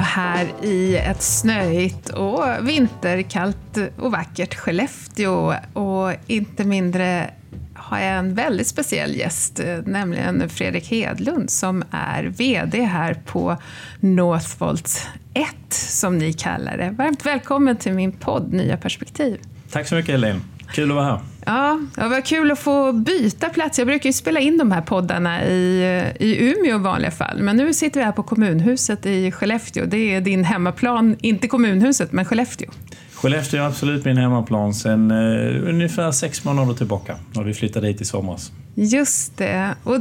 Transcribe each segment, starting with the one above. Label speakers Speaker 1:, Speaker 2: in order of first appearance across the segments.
Speaker 1: här i ett snöigt och vinterkallt och vackert Skellefteå. Och inte mindre har jag en väldigt speciell gäst, nämligen Fredrik Hedlund som är VD här på Northvolt 1, som ni kallar det. Varmt välkommen till min podd Nya perspektiv.
Speaker 2: Tack så mycket Elin. Kul att vara här.
Speaker 1: Ja, det var kul att få byta plats. Jag brukar ju spela in de här poddarna i, i Umeå i vanliga fall, men nu sitter vi här på kommunhuset i Skellefteå. Det är din hemmaplan, inte kommunhuset, men Skellefteå.
Speaker 2: Skellefteå är absolut min hemmaplan sedan uh, ungefär sex månader tillbaka, när vi flyttade hit i somras.
Speaker 1: Just det. Och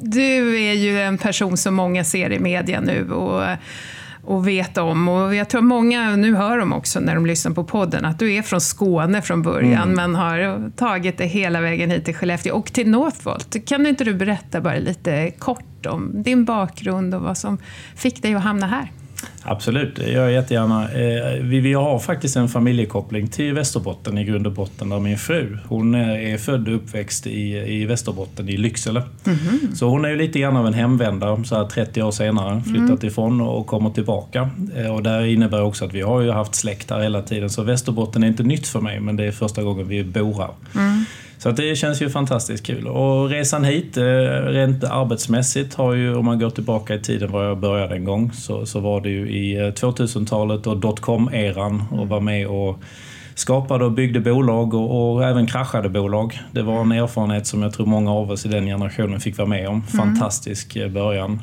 Speaker 1: du är ju en person som många ser i media nu. Och och vet om. Och jag tror många, nu hör de också när de lyssnar på podden, att du är från Skåne från början, mm. men har tagit det hela vägen hit till Skellefteå och till Northvolt. Kan inte du berätta bara lite kort om din bakgrund och vad som fick dig att hamna här?
Speaker 2: Absolut, det gör jag jättegärna. Eh, vi, vi har faktiskt en familjekoppling till Västerbotten i grund och botten. Där min fru hon är född och uppväxt i, i Västerbotten, i Lycksele. Mm -hmm. Så hon är ju lite grann av en hemvändare så här 30 år senare. Flyttat mm. ifrån och kommer tillbaka. Eh, och det innebär också att vi har ju haft släkt här hela tiden. Så Västerbotten är inte nytt för mig, men det är första gången vi bor här. Mm. Så att det känns ju fantastiskt kul. Och resan hit, eh, rent arbetsmässigt, har ju, om man går tillbaka i tiden var jag började en gång, så, så var det ju i 2000-talet eh, och dotcom-eran och var med och skapade och byggde bolag och, och, även kraschade bolag. Det var en erfarenhet som jag tror många av oss i den generationen fick vara med om. Mm. Fantastisk eh, början.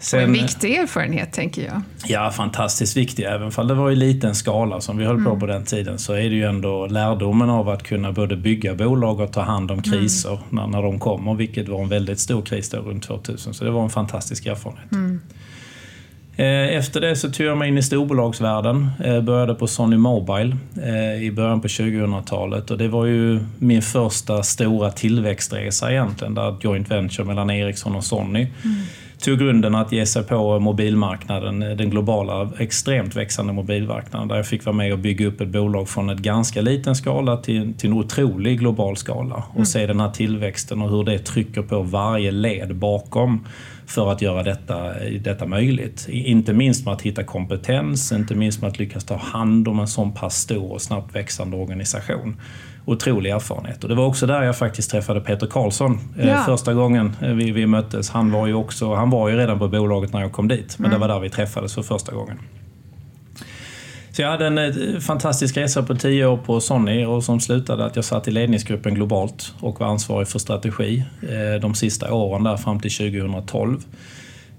Speaker 1: Sen, en viktig erfarenhet, tänker jag.
Speaker 2: Ja, fantastiskt viktig. Även om det var i liten skala som vi höll på mm. på den tiden så är det ju ändå lärdomen av att kunna både bygga bolag och ta hand om mm. kriser mm. när, när de kommer, vilket var en väldigt stor kris då runt 2000. Så det var en fantastisk erfarenhet. Mm. Eh, efter det så tog jag mig in i storbolagsvärlden. Eh, började på Sony Mobile eh, i början på 2000-talet och det var ju min första stora tillväxtresa egentligen. Där joint venture mellan Ericsson och Sony. Mm tog grunden att ge sig på mobilmarknaden, den globala extremt växande mobilmarknaden där jag fick vara med och bygga upp ett bolag från ett ganska liten skala till, till en otrolig global skala och mm. se den här tillväxten och hur det trycker på varje led bakom för att göra detta, detta möjligt. Inte minst med att hitta kompetens, inte minst med att lyckas ta hand om en sån pass stor och snabbt växande organisation otrolig erfarenhet. Och det var också där jag faktiskt träffade Peter Karlsson eh, ja. första gången eh, vi, vi möttes. Han var, ju också, han var ju redan på bolaget när jag kom dit, men mm. det var där vi träffades för första gången. Så jag hade en eh, fantastisk resa på tio år på Sony och som slutade att jag satt i ledningsgruppen globalt och var ansvarig för strategi de sista åren där fram till 2012.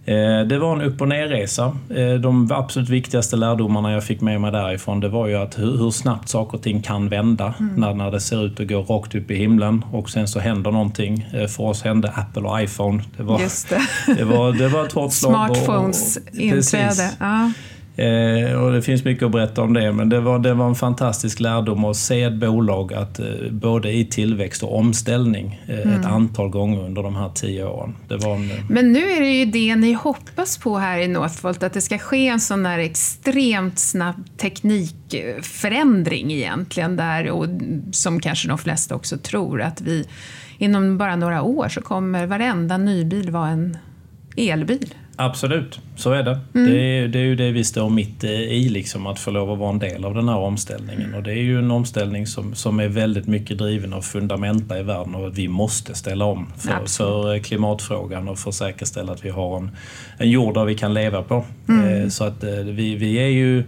Speaker 2: Eh, det var en upp och nerresa. Eh, de absolut viktigaste lärdomarna jag fick med mig därifrån det var ju att hur, snabbt saker och ting kan vända mm. när, när det ser ut att gå rakt upp i himlen och sen så händer någonting. Eh, för oss hände Apple och iPhone. Det var,
Speaker 1: det.
Speaker 2: det var, det var ett hårt slag.
Speaker 1: Smartphones och, och, inträde. Ja.
Speaker 2: Eh, och det finns mycket att berätta om det, men det var, det var en fantastisk lärdom att se ett bolag att eh, både i tillväxt och omställning eh, mm. ett antal gånger under de här tio åren. Det var en,
Speaker 1: men nu är det ju det ni hoppas på här i Northvolt, att det ska ske en sån där extremt snabb teknikförändring egentligen, där, och som kanske de flesta också tror, att vi inom bara några år så kommer varenda nybil vara en elbil.
Speaker 2: Absolut, så är det. Mm. Det, är, det är ju det vi står mitt i, liksom, att få lov att vara en del av den här omställningen. Och det är ju en omställning som, som är väldigt mycket driven av fundamenta i världen och att vi måste ställa om för, för klimatfrågan och för att säkerställa att vi har en, en jord där vi kan leva på. Mm. Eh, så att eh, vi, vi är ju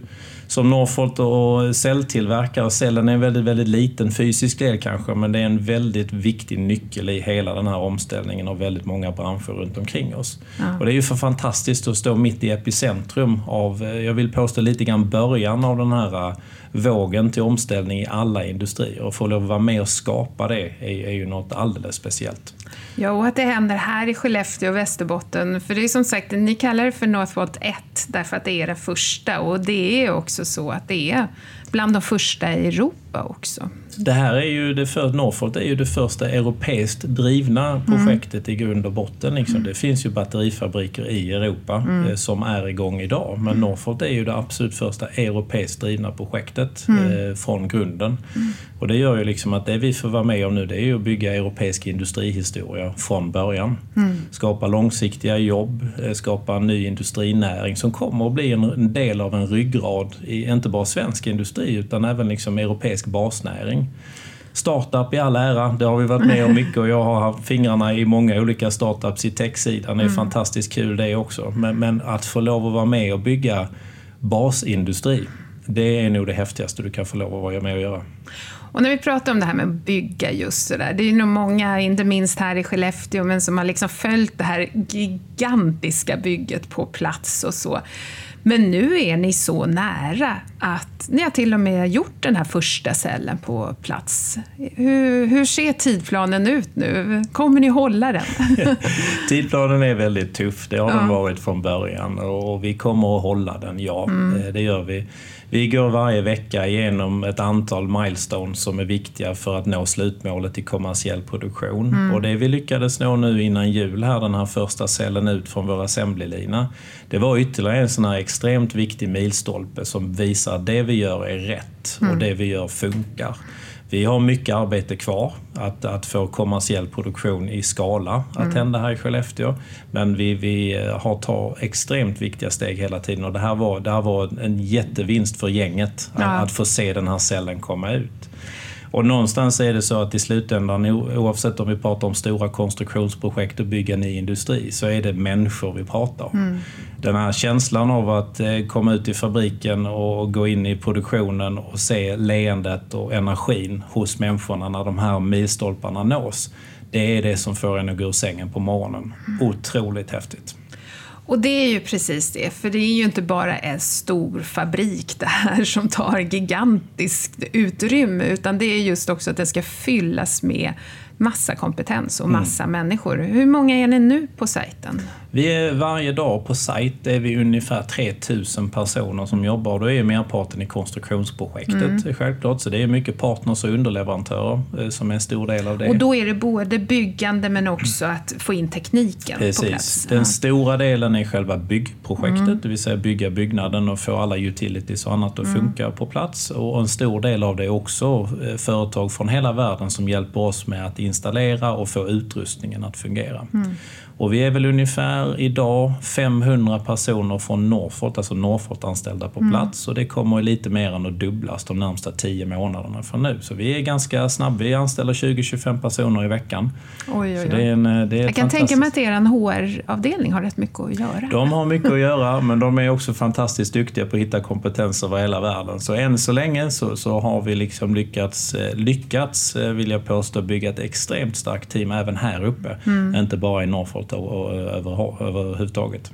Speaker 2: som Northvolt och celltillverkare. Cellen är en väldigt, väldigt liten fysisk del kanske, men det är en väldigt viktig nyckel i hela den här omställningen av väldigt många branscher runt omkring oss. Ja. Och det är ju för fantastiskt att stå mitt i epicentrum av, jag vill påstå lite grann början av den här eh, vågen till omställning i alla industrier. Och få lov att vara med och skapa det är, är ju något alldeles speciellt.
Speaker 1: Ja, och att det händer här i Skellefteå och Västerbotten. För det är som sagt, ni kallar det för Northvolt 1 därför att det är det första och det är också så att det är bland de första i Europa också.
Speaker 2: Det här är ju det för, Northvolt är ju det första europeiskt drivna mm. projektet mm. i grund och botten. Liksom. Mm. Det finns ju batterifabriker i Europa mm. eh, som är igång idag. Men mm. Northvolt är ju det absolut första europeiskt drivna projektet mm. eh, från grunden. Och det gör ju liksom att det vi får vara med om nu det är ju att bygga europeisk industrihistoria från början. Skapa långsiktiga jobb, eh, skapa en ny industrinäring som kommer att bli en, en del av en ryggrad i inte bara svensk industri utan även liksom europeisk basnäring. Startup i all ära, det har vi varit med om mycket och jag har haft fingrarna i många olika startups i techsidan. Det är mm. fantastiskt kul det också. Men, men, att få lov att vara med och bygga basindustri, det är nog det häftigaste du kan få lov att vara med och göra.
Speaker 1: Och när vi pratar om det här med att bygga just sådär, det är nog många, inte minst här i Skellefteå, men som har liksom följt det här gigantiska bygget på plats och så. Men nu är ni så nära att ni har till och med gjort den här första cellen på plats. Hur, hur ser tidplanen ut nu? Kommer ni hålla den?
Speaker 2: tidplanen är väldigt tuff, det har ja. den varit från början och vi kommer att hålla den, ja. Mm. Eh, det gör vi. Vi går varje vecka igenom ett antal milestones som är viktiga för att nå slutmålet i kommersiell produktion. Mm. Och det vi lyckades nå nu innan jul här, den här första cellen ut från vår assemblylina, det var ytterligare en sån här extremt viktig milstolpe som visar att det vi gör är rätt och mm. det vi gör funkar. Vi har mycket arbete kvar att, att få kommersiell produktion i skala att mm. hända här i Skellefteå. Men vi, vi har tagit extremt viktiga steg hela tiden och det här var, det här var en jättevinst för gänget ja. att, att få se den här cellen komma ut. Och någonstans är det så att i slutändan, oavsett om vi pratar om stora konstruktionsprojekt och bygga ny industri, så är det människor vi pratar om. Mm. Den här känslan av att eh, komma ut i fabriken och gå in i produktionen och se leendet och energin hos människorna när de här milstolparna nås. Det är det som får en att gå ur sängen på morgonen. Mm. Otroligt häftigt.
Speaker 1: Och det är ju precis det, för det är ju inte bara en stor fabrik det här som tar gigantiskt utrymme, utan det är just också att det ska fyllas med massa kompetens och massa mm. människor. Hur många är ni nu på sajten?
Speaker 2: Vi är varje dag på sajt är vi ungefär 3000 personer som jobbar. Då är merparten i konstruktionsprojektet mm. självklart. Så det är mycket partners och underleverantörer eh, som är en stor del av det.
Speaker 1: Och då är det både byggande men också att få in tekniken Precis. på plats?
Speaker 2: Den ja. stora delen är själva byggprojektet, mm. det vill säga bygga byggnaden och få alla utilities och annat att mm. funka på plats. Och en stor del av det är också eh, företag från hela världen som hjälper oss med att installera och få utrustningen att fungera. Mm. Och vi är väl ungefär idag 500 personer från Northvolt, alltså Northvolt-anställda på mm. plats. Och det kommer lite mer än att dubblas de närmsta 10 månaderna från nu. Så vi är ganska snabba. Vi anställer 20-25 personer i veckan.
Speaker 1: Oj, oj, oj. det är en, det är Jag kan tänka mig att er HR-avdelning har rätt mycket att göra.
Speaker 2: De har mycket att göra, men de är också fantastiskt duktiga på att hitta kompetens över hela världen. Så än så länge så, så har vi liksom lyckats, eh, lyckats, eh, vill jag påstå, bygga ett extremt starkt team även här uppe. Mm. Inte bara i Northvolt och, och över, överhuvudtaget.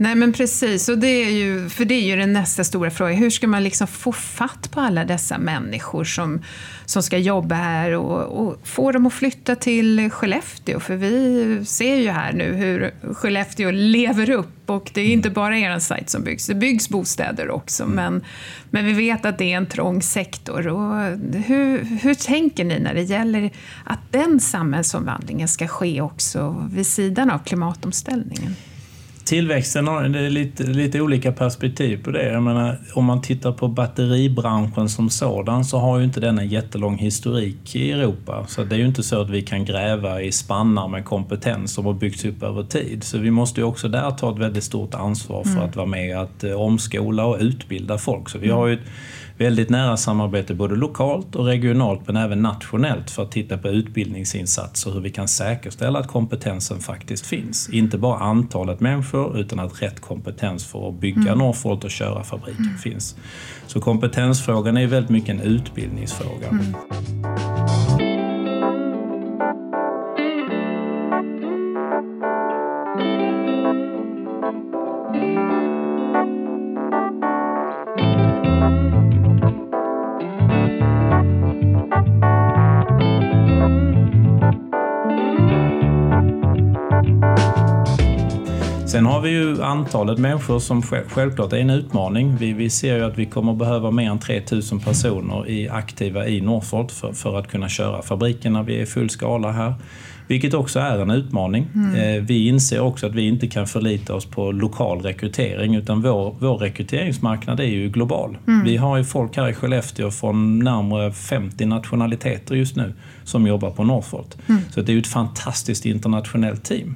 Speaker 1: Nej men precis, och det är ju, för det är ju den nästa stora frågan. Hur ska man liksom få fatt på alla dessa människor som, som ska jobba här och, och få dem att flytta till Skellefteå? För vi ser ju här nu hur Skellefteå lever upp och det är inte bara er sajt som byggs, det byggs bostäder också. Mm. Men, men vi vet att det är en trång sektor. Och hur, hur tänker ni när det gäller att den samhällsomvandlingen ska ske också vid sidan av klimatomställningen?
Speaker 2: Tillväxten har det lite, lite olika perspektiv på det. Jag menar, om man tittar på batteribranschen som sådan så har ju inte den en jättelång historik i Europa. Så det är ju inte så att vi kan gräva i spannar med kompetens som har byggts upp över tid. Så vi måste ju också där ta ett väldigt stort ansvar för mm. att vara med att eh, omskola och utbilda folk. Så vi har ju ett väldigt nära samarbete både lokalt och regionalt men även nationellt för att titta på utbildningsinsatser, hur vi kan säkerställa att kompetensen faktiskt finns. Inte bara antalet människor utan att rätt kompetens för att bygga mm. Northvolt och köra fabriken mm. finns. Så kompetensfrågan är väldigt mycket en utbildningsfråga. Mm. Har vi ju antalet människor som självklart är en utmaning. Vi, vi ser ju att vi kommer behöva mer än 3000 personer i, aktiva i Northvolt för, för att kunna köra fabrikerna. Vi är i full skala här. Vilket också är en utmaning. Mm. Eh, vi inser också att vi inte kan förlita oss på lokal rekrytering utan vår, vår rekryteringsmarknad är ju global. Mm. Vi har ju folk här i Skellefteå från närmare 50 nationaliteter just nu som jobbar på Northvolt. Mm. Så det är ju ett fantastiskt internationellt team.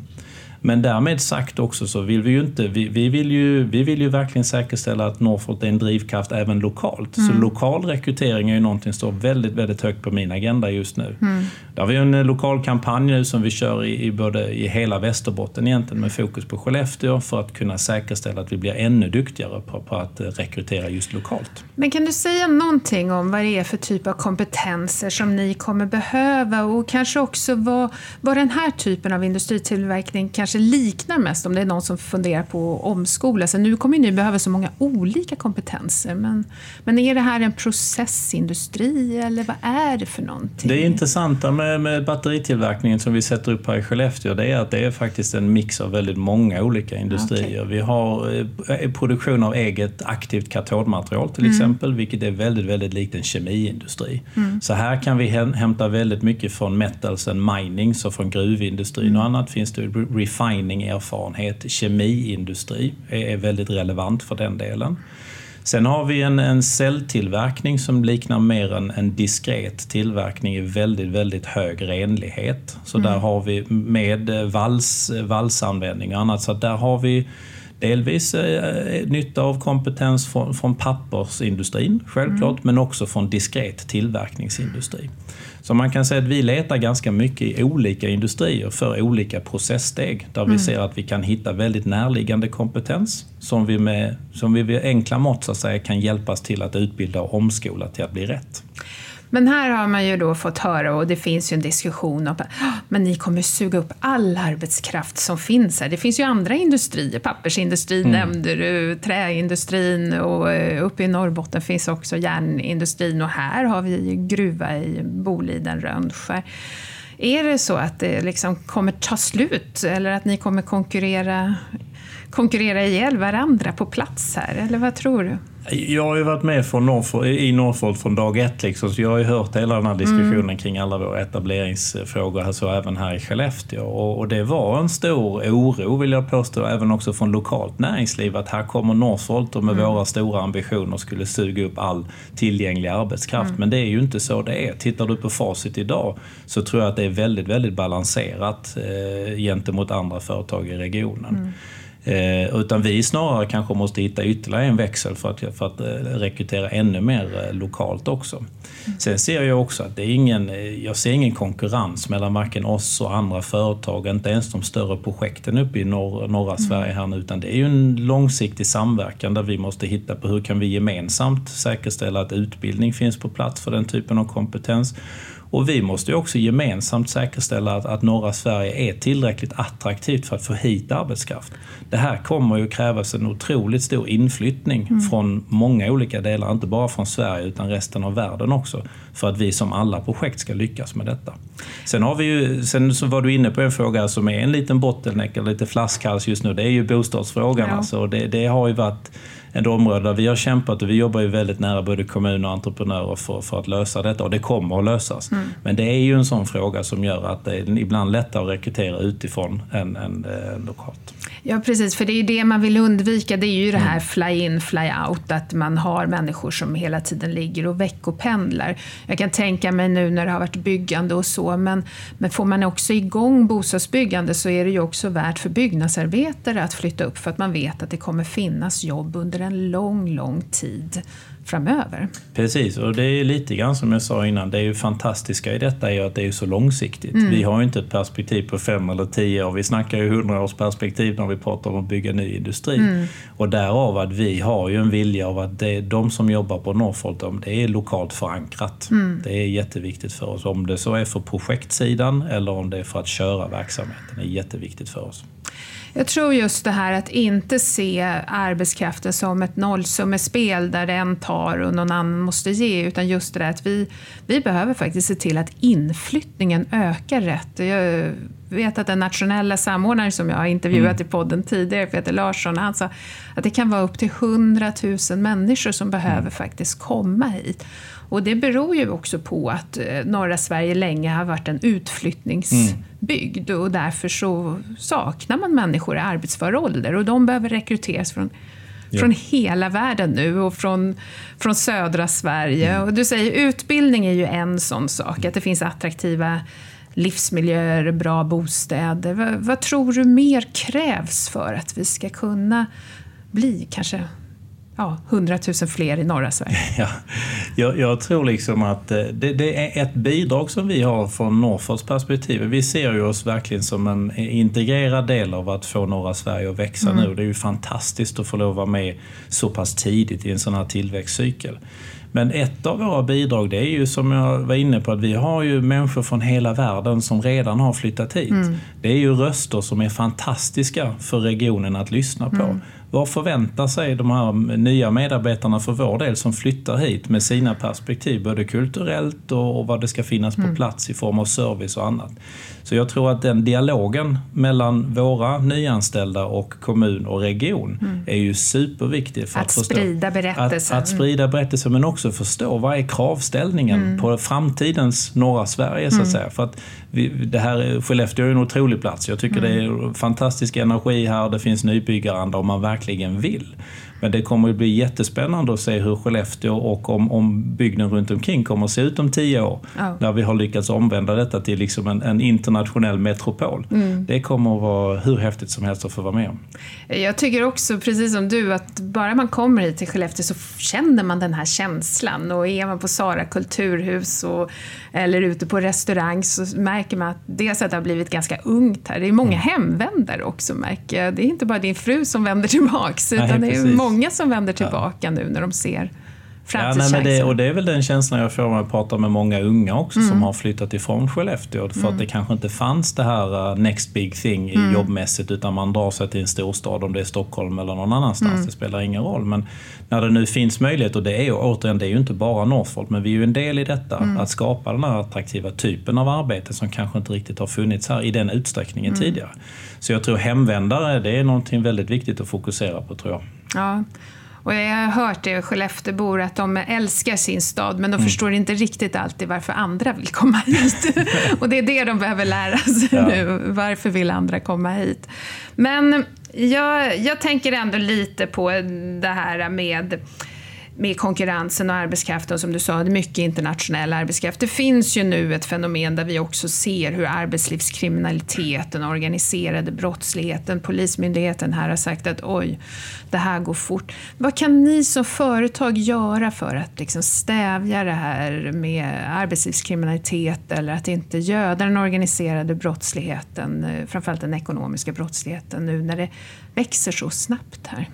Speaker 2: Men därmed sagt också så vill vi ju inte, vi, vi, vill, ju, vi vill ju verkligen säkerställa att Northvolt är en drivkraft även lokalt. Mm. Så lokal rekrytering är ju någonting som står väldigt, väldigt högt på min agenda just nu. Mm. Där har vi en lokal kampanj nu som vi kör i, i, både, i hela Västerbotten egentligen med fokus på Skellefteå för att kunna säkerställa att vi blir ännu duktigare på, på att rekrytera just lokalt.
Speaker 1: Men kan du säga någonting om vad det är för typ av kompetenser som ni kommer behöva och kanske också vad, vad den här typen av industritillverkning kanske kanske liknar mest om det är någon som funderar på att omskola sig. Nu kommer ni behöva så många olika kompetenser, men, men är det här en processindustri eller vad är det för någonting?
Speaker 2: Det intressanta med, med batteritillverkningen som vi sätter upp här i Skellefteå det är att det är faktiskt en mix av väldigt många olika industrier. Okay. Vi har eh, produktion av eget aktivt katodmaterial till mm. exempel, vilket är väldigt, väldigt likt en kemiindustri. Mm. Så här kan vi hämta väldigt mycket från metals and mining, så från gruvindustrin mm. och annat finns det refining refining-erfarenhet, kemiindustri är väldigt relevant för den delen. Sen har vi en, en celltillverkning som liknar mer en, en diskret tillverkning i väldigt, väldigt hög renlighet. Så mm. där har vi med vals, valsanvändning och annat, så där har vi delvis eh, nytta av kompetens från, från pappersindustrin, självklart, mm. men också från diskret tillverkningsindustri. Så man kan säga att vi letar ganska mycket i olika industrier för olika processsteg där mm. vi ser att vi kan hitta väldigt närliggande kompetens som vi med, som vi med enkla mått så att säga, kan hjälpas till att utbilda och omskola till att bli rätt.
Speaker 1: Men här har man ju då fått höra, och det finns ju en diskussion om att men ni kommer suga upp all arbetskraft som finns här. Det finns ju andra industrier, pappersindustrin mm. nämnde du, träindustrin och eh, uppe i Norrbotten finns också järnindustrin och här har vi gruva i Boliden, Rönnskär. Är det så att det liksom kommer ta slut eller att ni kommer konkurrera, konkurrera ihjäl varandra på plats här, eller vad tror du?
Speaker 2: Jag har ju varit med från Norfolk, i Norfolk från dag ett, liksom, så jag har ju hört hela den här diskussionen mm. kring alla våra etableringsfrågor, alltså även här i Skellefteå. Och, och, det var en stor oro, vill jag påstå, även också från lokalt näringsliv, att här kommer Norfolk och med mm. våra stora ambitioner skulle suga upp all tillgänglig arbetskraft. Mm. Men det är ju inte så det är. Tittar du på facit idag så tror jag att det är väldigt, väldigt balanserat eh, gentemot andra företag i regionen. Mm. Eh, utan vi snarare kanske måste hitta ytterligare en växel för att, för att eh, rekrytera ännu mer eh, lokalt också. Sen ser jag också att det är ingen, eh, jag ser ingen konkurrens mellan varken oss och andra företag, inte ens de större projekten uppe i norr, norra mm. Sverige här nu, utan det är ju en långsiktig samverkan där vi måste hitta på hur kan vi gemensamt säkerställa att utbildning finns på plats för den typen av kompetens och vi måste också gemensamt säkerställa att, att norra Sverige är tillräckligt attraktivt för att få hit arbetskraft. Det här kommer ju krävas en otroligt stor inflyttning mm. från många olika delar, inte bara från Sverige utan resten av världen också, för att vi som alla projekt ska lyckas med detta. Sen, har vi ju, sen så var du inne på en fråga som är en liten bottleneck, eller lite flaskhals just nu, det är ju bostadsfrågan. Ja. Alltså, det, det har ju varit ett område där vi har kämpat och vi jobbar ju väldigt nära både kommuner och entreprenörer för, för att lösa detta och det kommer att lösas. Mm. Men det är ju en sån fråga som gör att det är ibland lättare att rekrytera utifrån än, än, än lokalt.
Speaker 1: Ja precis, för det är ju det man vill undvika. Det är ju det här mm. fly-in, fly-out, att man har människor som hela tiden ligger och veckopendlar. Jag kan tänka mig nu när det har varit byggande och så, men, men får man också igång bostadsbyggande så är det ju också värt för byggnadsarbetare att flytta upp för att man vet att det kommer finnas jobb under en lång, lång tid framöver.
Speaker 2: Precis, och det är lite grann som jag sa innan, det är ju fantastiska i detta är att det är så långsiktigt. Mm. Vi har ju inte ett perspektiv på fem eller tio år, vi snackar ju hundraårsperspektiv när vi pratar om att bygga ny industri. Mm. Och därav att vi har ju en vilja av att det, de som jobbar på Norfolk, det är lokalt förankrat. Mm. Det är jätteviktigt för oss. Om det så är för projektsidan eller om det är för att köra verksamheten, det är jätteviktigt för oss.
Speaker 1: Jag tror just det här att inte se arbetskraften som ett nollsummespel där en tar och någon annan måste ge, utan just det där att vi, vi behöver faktiskt se till att inflyttningen ökar rätt. Jag vet att den nationella samordnaren som jag har intervjuat mm. i podden tidigare, Peter Larsson, han sa att det kan vara upp till 100 000 människor som behöver mm. faktiskt komma hit. Och det beror ju också på att eh, norra Sverige länge har varit en utflyttningsbygd mm. och därför så saknar man människor i arbetsför ålder och de behöver rekryteras från Ja. från hela världen nu och från, från södra Sverige. Mm. Och du säger utbildning är ju en sån sak, att det finns attraktiva livsmiljöer, bra bostäder. Vad, vad tror du mer krävs för att vi ska kunna bli kanske ja, 100 000 fler i norra Sverige.
Speaker 2: Ja, jag, jag tror liksom att eh, det, det, är ett bidrag som vi har från Norrfors perspektiv. Vi ser ju oss verkligen som en integrerad del av att få norra Sverige att växa mm. nu. Det är ju fantastiskt att få lov att vara med så pass tidigt i en sån här tillväxtcykel. Men ett av våra bidrag det är ju som jag var inne på att vi har ju människor från hela världen som redan har flyttat hit. Mm. Det är ju röster som är fantastiska för regionen att lyssna på. Mm. Vad förväntar sig de här nya medarbetarna för vår del som flyttar hit med sina perspektiv, både kulturellt och vad det ska finnas på mm. plats i form av service och annat. Så jag tror att den dialogen mellan våra nyanställda och kommun och region mm. är ju superviktig. För
Speaker 1: att, att förstå, sprida berättelsen.
Speaker 2: Att, att, sprida berättelsen men också förstå vad är kravställningen mm. på framtidens norra Sverige så att mm. säga. För att vi, det här, Skellefteå är en otrolig plats. Jag tycker det är mm. fantastisk energi här, det finns nybyggaranda om man verkligen vill. Men det kommer att bli jättespännande att se hur Skellefteå och om, om bygden runt omkring kommer att se ut om tio år. Ja. När vi har lyckats omvända detta till liksom en, en internationell metropol. Mm. Det kommer att vara hur häftigt som helst att få vara med om.
Speaker 1: Jag tycker också, precis som du, att bara man kommer hit till Skellefteå så känner man den här känslan. Och är man på Sara kulturhus och, eller ute på restaurang så märker man att dels att det har blivit ganska ungt här. Det är många mm. hemvändare också märker jag. Det är inte bara din fru som vänder tillbaks, utan Nej, det är många många som vänder tillbaka nu när de ser Ja, nej,
Speaker 2: men det, och det är väl den känslan jag får när jag pratar med många unga också mm. som har flyttat ifrån Skellefteå. För mm. att det kanske inte fanns det här uh, next big thing mm. jobbmässigt utan man drar sig till en storstad om det är Stockholm eller någon annanstans. Mm. Det spelar ingen roll. Men när det nu finns möjlighet, och det är ju återigen, det är ju inte bara Northvolt, men vi är ju en del i detta. Mm. Att skapa den här attraktiva typen av arbete som kanske inte riktigt har funnits här i den utsträckningen mm. tidigare. Så jag tror hemvändare, det är någonting väldigt viktigt att fokusera på tror jag.
Speaker 1: Ja. Och jag har hört det, Skelleftebor, att de älskar sin stad men de mm. förstår inte riktigt alltid varför andra vill komma hit. och det är det de behöver lära sig ja. nu. Varför vill andra komma hit? Men jag, jag tänker ändå lite på det här med med konkurrensen och arbetskraften, som du sa, det är mycket internationell arbetskraft. Det finns ju nu ett fenomen där vi också ser hur arbetslivskriminaliteten, organiserade brottsligheten, Polismyndigheten här har sagt att oj, det här går fort. Vad kan ni som företag göra för att liksom stävja det här med arbetslivskriminalitet eller att inte göda den organiserade brottsligheten, eh, framförallt den ekonomiska brottsligheten nu när det växer så snabbt här?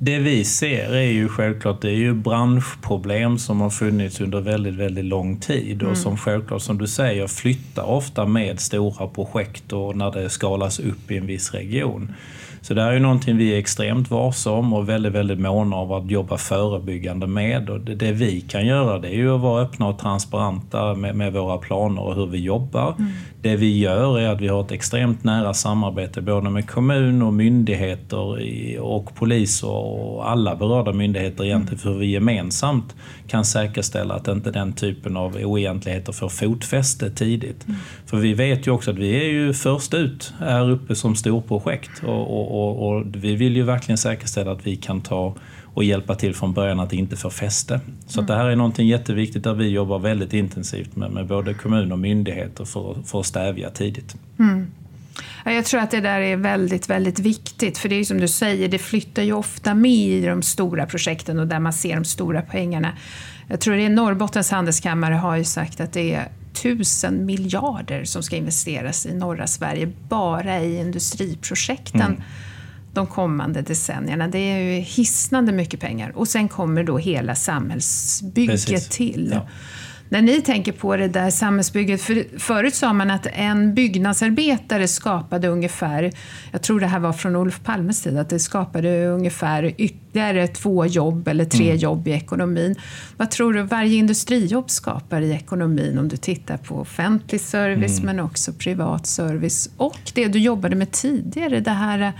Speaker 2: Det vi ser är ju självklart det är ju branschproblem som har funnits under väldigt, väldigt lång tid och mm. som självklart, som du säger, flyttar ofta med stora projekt och när det skalas upp i en viss region. Så det här är någonting vi är extremt varsa om och väldigt, väldigt måna av att jobba förebyggande med. Och det, det, vi kan göra det är ju att vara öppna och transparenta med, med våra planer och hur vi jobbar. Mm. Det vi gör är att vi har ett extremt nära samarbete både med kommun och myndigheter och polis och alla berörda myndigheter egentligen för hur vi gemensamt kan säkerställa att inte den typen av oegentligheter får fotfäste tidigt. Mm. För vi vet ju också att vi är ju först ut här uppe som storprojekt och, och, och, och vi vill ju verkligen säkerställa att vi kan ta och hjälpa till från början att det inte får fäste. Så mm. det här är någonting jätteviktigt där vi jobbar väldigt intensivt med, med både kommun och myndigheter för, för att stävja tidigt. Mm.
Speaker 1: Jag tror att det där är väldigt, väldigt viktigt. För det är som du säger, det flyttar ju ofta med i de stora projekten och där man ser de stora pengarna. Jag tror det är Norrbottens handelskammare har ju sagt att det är tusen miljarder som ska investeras i norra Sverige bara i industriprojekten. Mm de kommande decennierna. Det är ju hisnande mycket pengar. Och sen kommer då hela samhällsbygget Precis. till. Ja. När ni tänker på det där samhällsbygget, för förut sa man att en byggnadsarbetare skapade ungefär, jag tror det här var från Olof Palmes tid, att det skapade ungefär ytterligare två jobb eller tre mm. jobb i ekonomin. Vad tror du varje industrijobb skapar i ekonomin om du tittar på offentlig service mm. men också privat service och det du jobbade med tidigare, det här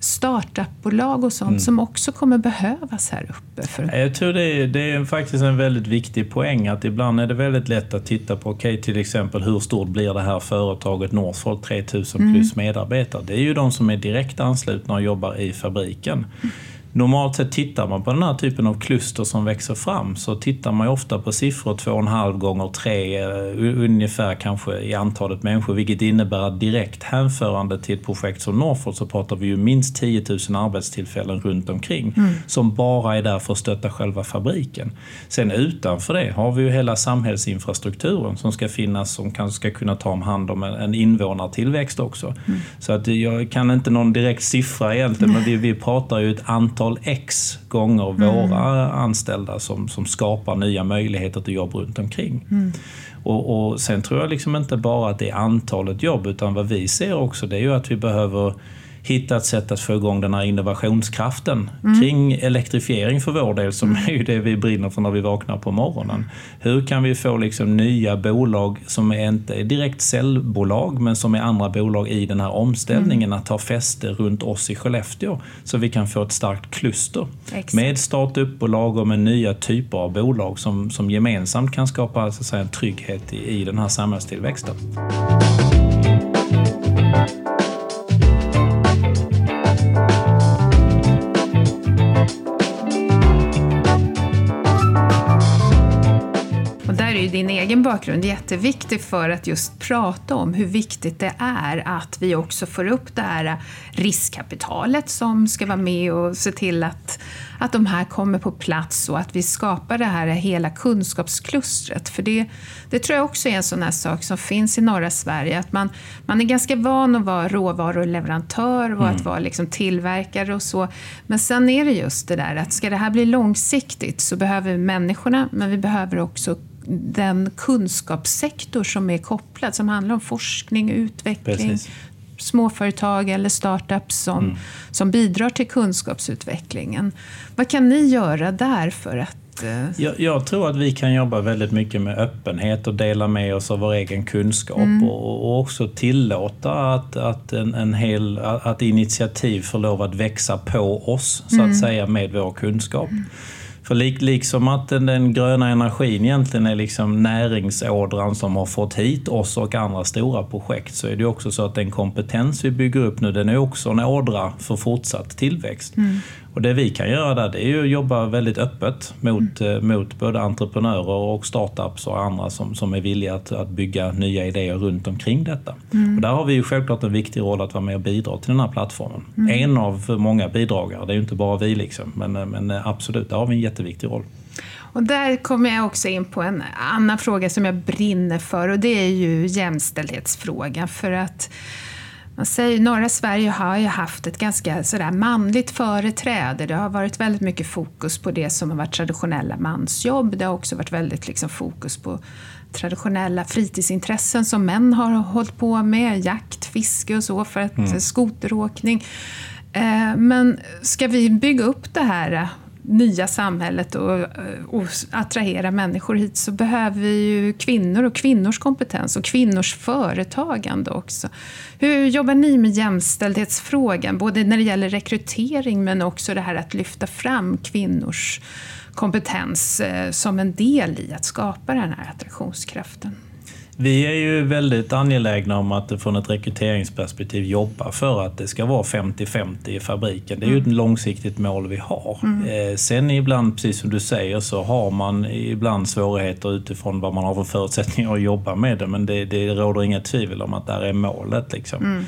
Speaker 1: startupbolag och sånt mm. som också kommer behövas här uppe? För...
Speaker 2: Jag tror det är, det är faktiskt en väldigt viktig poäng att ibland är det väldigt lätt att titta på, okej okay, till exempel hur stort blir det här företaget Northvolt 3000 mm. plus medarbetare? Det är ju de som är direkt anslutna och jobbar i fabriken. Mm. Normalt sett tittar man på den här typen av kluster som växer fram så tittar man ofta på siffror 2,5 gånger 3 eh, ungefär kanske i antalet människor vilket innebär att direkt hänförande till ett projekt som Northvolt så pratar vi ju minst 10 000 arbetstillfällen runt omkring mm. som bara är där för att stötta själva fabriken. Sen utanför det har vi ju hela samhällsinfrastrukturen som ska finnas som kanske ska kunna ta hand om en invånartillväxt också. Mm. Så att jag kan inte någon direkt siffra egentligen men vi, vi pratar ju ett antal antal X gånger mm. våra anställda som, som skapar nya möjligheter till jobb runt omkring. Mm. Och, och sen tror jag liksom inte bara att det är antalet jobb utan vad vi ser också det är ju att vi behöver hitta ett sätt att få igång den här innovationskraften mm. kring elektrifiering för vår del, som är ju det vi brinner för när vi vaknar på morgonen. Hur kan vi få liksom nya bolag som är inte är direkt säljbolag, men som är andra bolag i den här omställningen mm. att ta fäste runt oss i Skellefteå, så vi kan få ett starkt kluster Exakt. med startupbolag och med nya typer av bolag som, som gemensamt kan skapa så att säga, en trygghet i, i den här samhällstillväxten.
Speaker 1: Bakgrund jätteviktig för att just prata om hur viktigt det är att vi också får upp det här riskkapitalet som ska vara med och se till att, att de här kommer på plats och att vi skapar det här hela kunskapsklustret. För det, det tror jag också är en sån här sak som finns i norra Sverige, att man, man är ganska van att vara råvaruleverantör och mm. att vara liksom tillverkare och så. Men sen är det just det där att ska det här bli långsiktigt så behöver vi människorna, men vi behöver också den kunskapssektor som är kopplad, som handlar om forskning, utveckling, Precis. småföretag eller startups som, mm. som bidrar till kunskapsutvecklingen. Vad kan ni göra där för att
Speaker 2: eh, jag, jag, tror att vi kan jobba väldigt mycket med öppenhet och dela med oss av vår egen kunskap mm. och, och, också tillåta att, att, en, en hel, att initiativ får lov att växa på oss, så att mm. säga, med vår kunskap. Mm. För lik, liksom att den, den, gröna energin egentligen är liksom näringsådran som har fått hit oss och andra stora projekt så är det också så att den kompetens vi bygger upp nu den är också en ådra för fortsatt tillväxt. Mm. Och det vi kan göra där det är ju att jobba väldigt öppet mot, mm. Eh, mot både entreprenörer och startups och andra som, som är villiga att, att bygga nya idéer runt omkring detta. Mm. Och där har vi ju självklart en viktig roll att vara med och bidra till den här plattformen. Mm. En av många bidragare, det är ju inte bara vi liksom, men, men absolut, där har vi en jätteviktig roll.
Speaker 1: Och där kommer jag också in på en annan fråga som jag brinner för och det är ju jämställdhetsfrågan. För att man säger, norra Sverige har ju haft ett ganska sådär manligt företräde. Det har varit väldigt mycket fokus på det som har varit traditionella mansjobb. Det har också varit väldigt liksom fokus på traditionella fritidsintressen som män har hållit på med. Jakt, fiske och så, för att, mm. skoteråkning. Eh, men ska vi bygga upp det här nya samhället och, och attrahera människor hit så behöver vi ju kvinnor och kvinnors kompetens och kvinnors företagande också. Hur jobbar ni med jämställdhetsfrågan, både när det gäller rekrytering men också det här att lyfta fram kvinnors kompetens eh, som en del i att skapa den här attraktionskraften?
Speaker 2: Vi är ju väldigt angelägna om att från ett rekryteringsperspektiv jobba för att det ska vara 50-50 i fabriken. Det är ju mm. ett långsiktigt mål vi har. Mm. Eh, sen ibland, precis som du säger, så har man ibland svårigheter utifrån vad man har för förutsättningar att jobba med det. Men det, det råder inga tvivel om att det är målet. Liksom. Mm.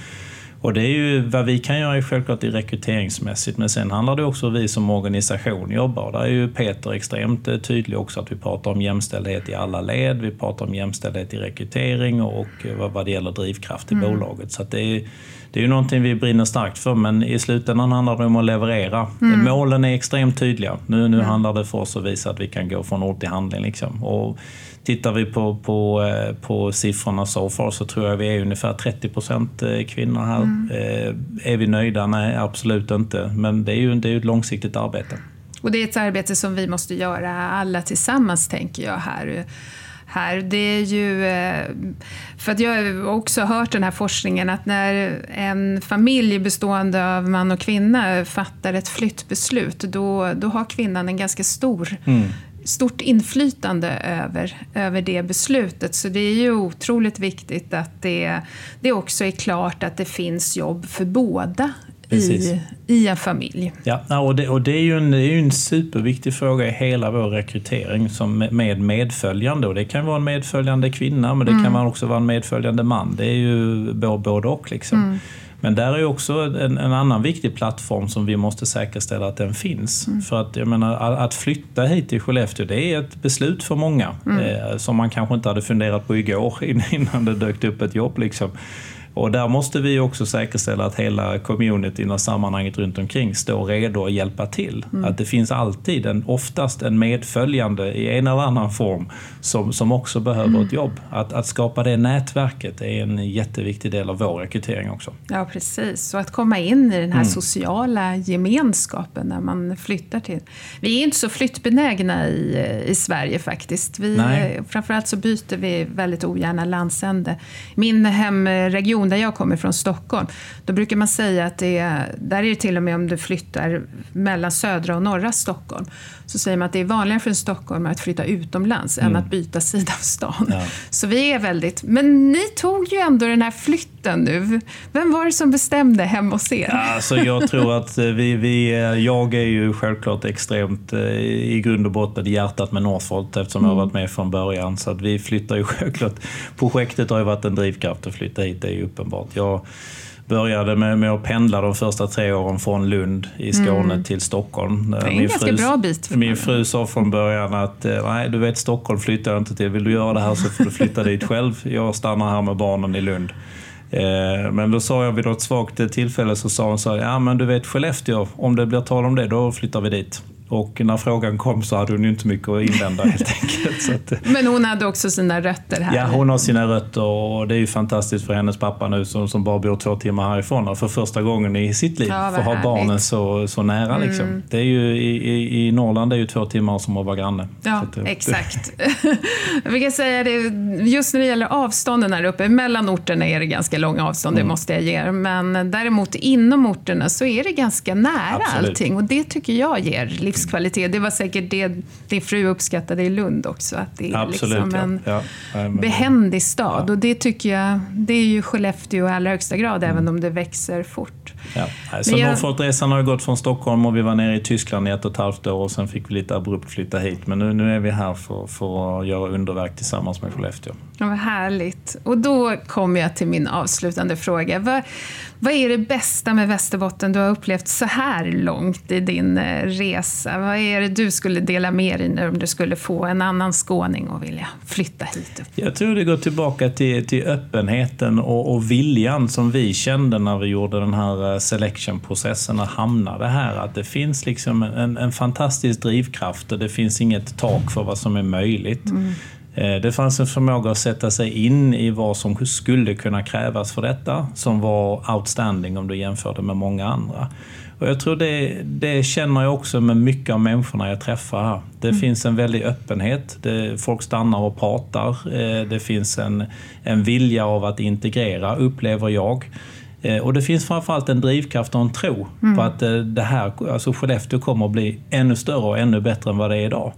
Speaker 2: Och det är ju vad vi kan göra är självklart i rekryteringsmässigt men sen handlar det också om vi som organisation jobbar. Där är ju Peter extremt eh, tydlig också att vi pratar om jämställdhet i alla led. Vi pratar om jämställdhet i rekrytering och, vad, vad det gäller drivkraft i mm. bolaget. Så det är, det är ju någonting vi brinner starkt för, men i slutändan handlar det om att leverera. Mm. Målen är extremt tydliga. Nu, nu mm. handlar det för oss att visa att vi kan gå från ord till handling. Liksom. Och tittar vi på, på, eh, på siffrorna so far så tror jag vi är ungefär 30 procent eh, kvinnor här. Mm. Eh, är vi nöjda? Nej, absolut inte. Men det är ju det är ett långsiktigt arbete.
Speaker 1: Och det är ett arbete som vi måste göra alla tillsammans, tänker jag här här. Det är ju, för att jag har också hört den här forskningen att när en familj bestående av man och kvinna fattar ett flyttbeslut, då, då har kvinnan en ganska stor mm stort inflytande över, över det beslutet. Så det är ju otroligt viktigt att det, det också är klart att det finns jobb för båda i, i en familj.
Speaker 2: Ja, och det, och det är ju en, det är en superviktig fråga i hela vår rekrytering som med medföljande. Och det kan vara en medföljande kvinna men det mm. kan också vara en medföljande man. Det är ju både och. Liksom. Mm. Men där är också en, en, annan viktig plattform som vi måste säkerställa att den finns. Mm. För att, jag menar, att flytta hit till Skellefteå, det är ett beslut för många. Mm. Eh, som man kanske inte hade funderat på igår innan det dök upp ett jobb. Liksom. Och där måste vi också säkerställa att hela communityn och sammanhanget runt omkring står redo att hjälpa till. Mm. Att det finns alltid, en, oftast en medföljande i en eller annan form som, som också behöver mm. ett jobb. Att, att skapa det nätverket är en jätteviktig del av vår rekrytering också.
Speaker 1: Ja, precis. Och att komma in i den här mm. sociala gemenskapen när man flyttar till... Vi är inte så flyttbenägna i, i Sverige faktiskt. Vi, framförallt så byter vi väldigt ogärna landsände. Min hemregion där jag kommer från, Stockholm, då brukar man säga att det är, där är det till och med om du flyttar mellan södra och norra Stockholm, så säger man att det är vanligare för en stockholmare att flytta utomlands mm. än att byta sida av stan. Ja. Så vi är väldigt... Men ni tog ju ändå den här flytten nu. Vem var det som bestämde hemma hos er?
Speaker 2: Ja, alltså jag tror att eh, vi, vi... Eh, jag är ju självklart extremt eh, i grund och botten hjärtat med Northvolt eftersom mm. jag har varit med från början. Så att vi flyttar ju självklart... Projektet har ju varit en drivkraft att flytta hit, det är ju uppenbart. Jag, började med, med att pendla de första tre åren från Lund i Skåne mm. till Stockholm.
Speaker 1: Det är en min ganska fru, bra bit.
Speaker 2: Min fru sa från början att eh, nej, du vet Stockholm flyttar jag inte till. Vill du göra det här så får du flytta dit själv. Jag stannar här med barnen i Lund. Eh, men då sa jag vid något svagt tillfälle så sa hon så här, ja men du vet Skellefteå, om det blir tal om det, då flyttar vi dit. Och när frågan kom så hade hon inte mycket att invända helt enkelt.
Speaker 1: Att, Men hon hade också sina rötter här?
Speaker 2: Ja, hon har sina rötter och det är ju fantastiskt för hennes pappa nu som, som bara bor två timmar härifrån och för första gången i sitt liv ja, får ha barnen så, så nära. Mm. Liksom. Det är ju, i, I Norrland är ju två timmar som att vara granne.
Speaker 1: Ja, att, exakt. Vi kan säga det, just när det gäller avstånden här uppe, mellan orterna är det ganska långa avstånd, mm. det måste jag ge er. Men däremot inom orterna så är det ganska nära Absolut. allting och det tycker jag ger livs livskvalitet. Det var säkert det din fru uppskattade i Lund också. Att det är Absolut, liksom en ja. Ja, behändig stad. Ja. Och det tycker jag, det är ju Skellefteå i allra högsta grad, mm. även om det växer fort.
Speaker 2: Ja. Så jag... Norrfoltresan har gått från Stockholm och vi var nere i Tyskland i ett och ett halvt år och sen fick vi lite abrupt flytta hit. Men nu, nu är vi här för, för att göra underverk tillsammans med Skellefteå.
Speaker 1: Ja, vad härligt. Och då kommer jag till min avslutande fråga. Vad, vad är det bästa med Västerbotten du har upplevt så här långt i din eh, resa? Vad är det du skulle dela med dig om du skulle få en annan skåning att vilja flytta hit? Upp?
Speaker 2: Jag tror det går tillbaka till, till öppenheten och, och viljan som vi kände när vi gjorde den här eh, selection-processen och hamnade här. Att det finns liksom en, en fantastisk drivkraft och det finns inget tak för vad som är möjligt. Mm. Eh, det fanns en förmåga att sätta sig in i vad som skulle kunna krävas för detta som var outstanding om du jämförde med många andra. Och jag tror det, det känner jag också med mycket av människorna jag träffar här. Det mm. finns en väldig öppenhet. Det, folk stannar och pratar. Eh, det finns en, en vilja av att integrera, upplever jag. Eh, och det finns framförallt en drivkraft och en tro mm. på att det här, alltså Skellefteå kommer att bli ännu större och ännu bättre än vad det är idag.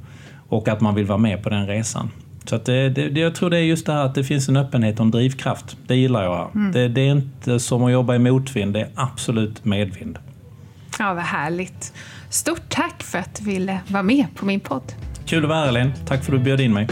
Speaker 2: Och att man vill vara med på den resan. Så att det, det, jag tror det är just det här att det finns en öppenhet och en drivkraft. Det gillar jag. Mm. Det, det, är inte som att jobba i motvind, det är absolut medvind.
Speaker 1: Ja, vad härligt. Stort tack för att du ville vara med på min podd.
Speaker 2: Kul att vara här, Ellen. Tack för att du bjöd in mig.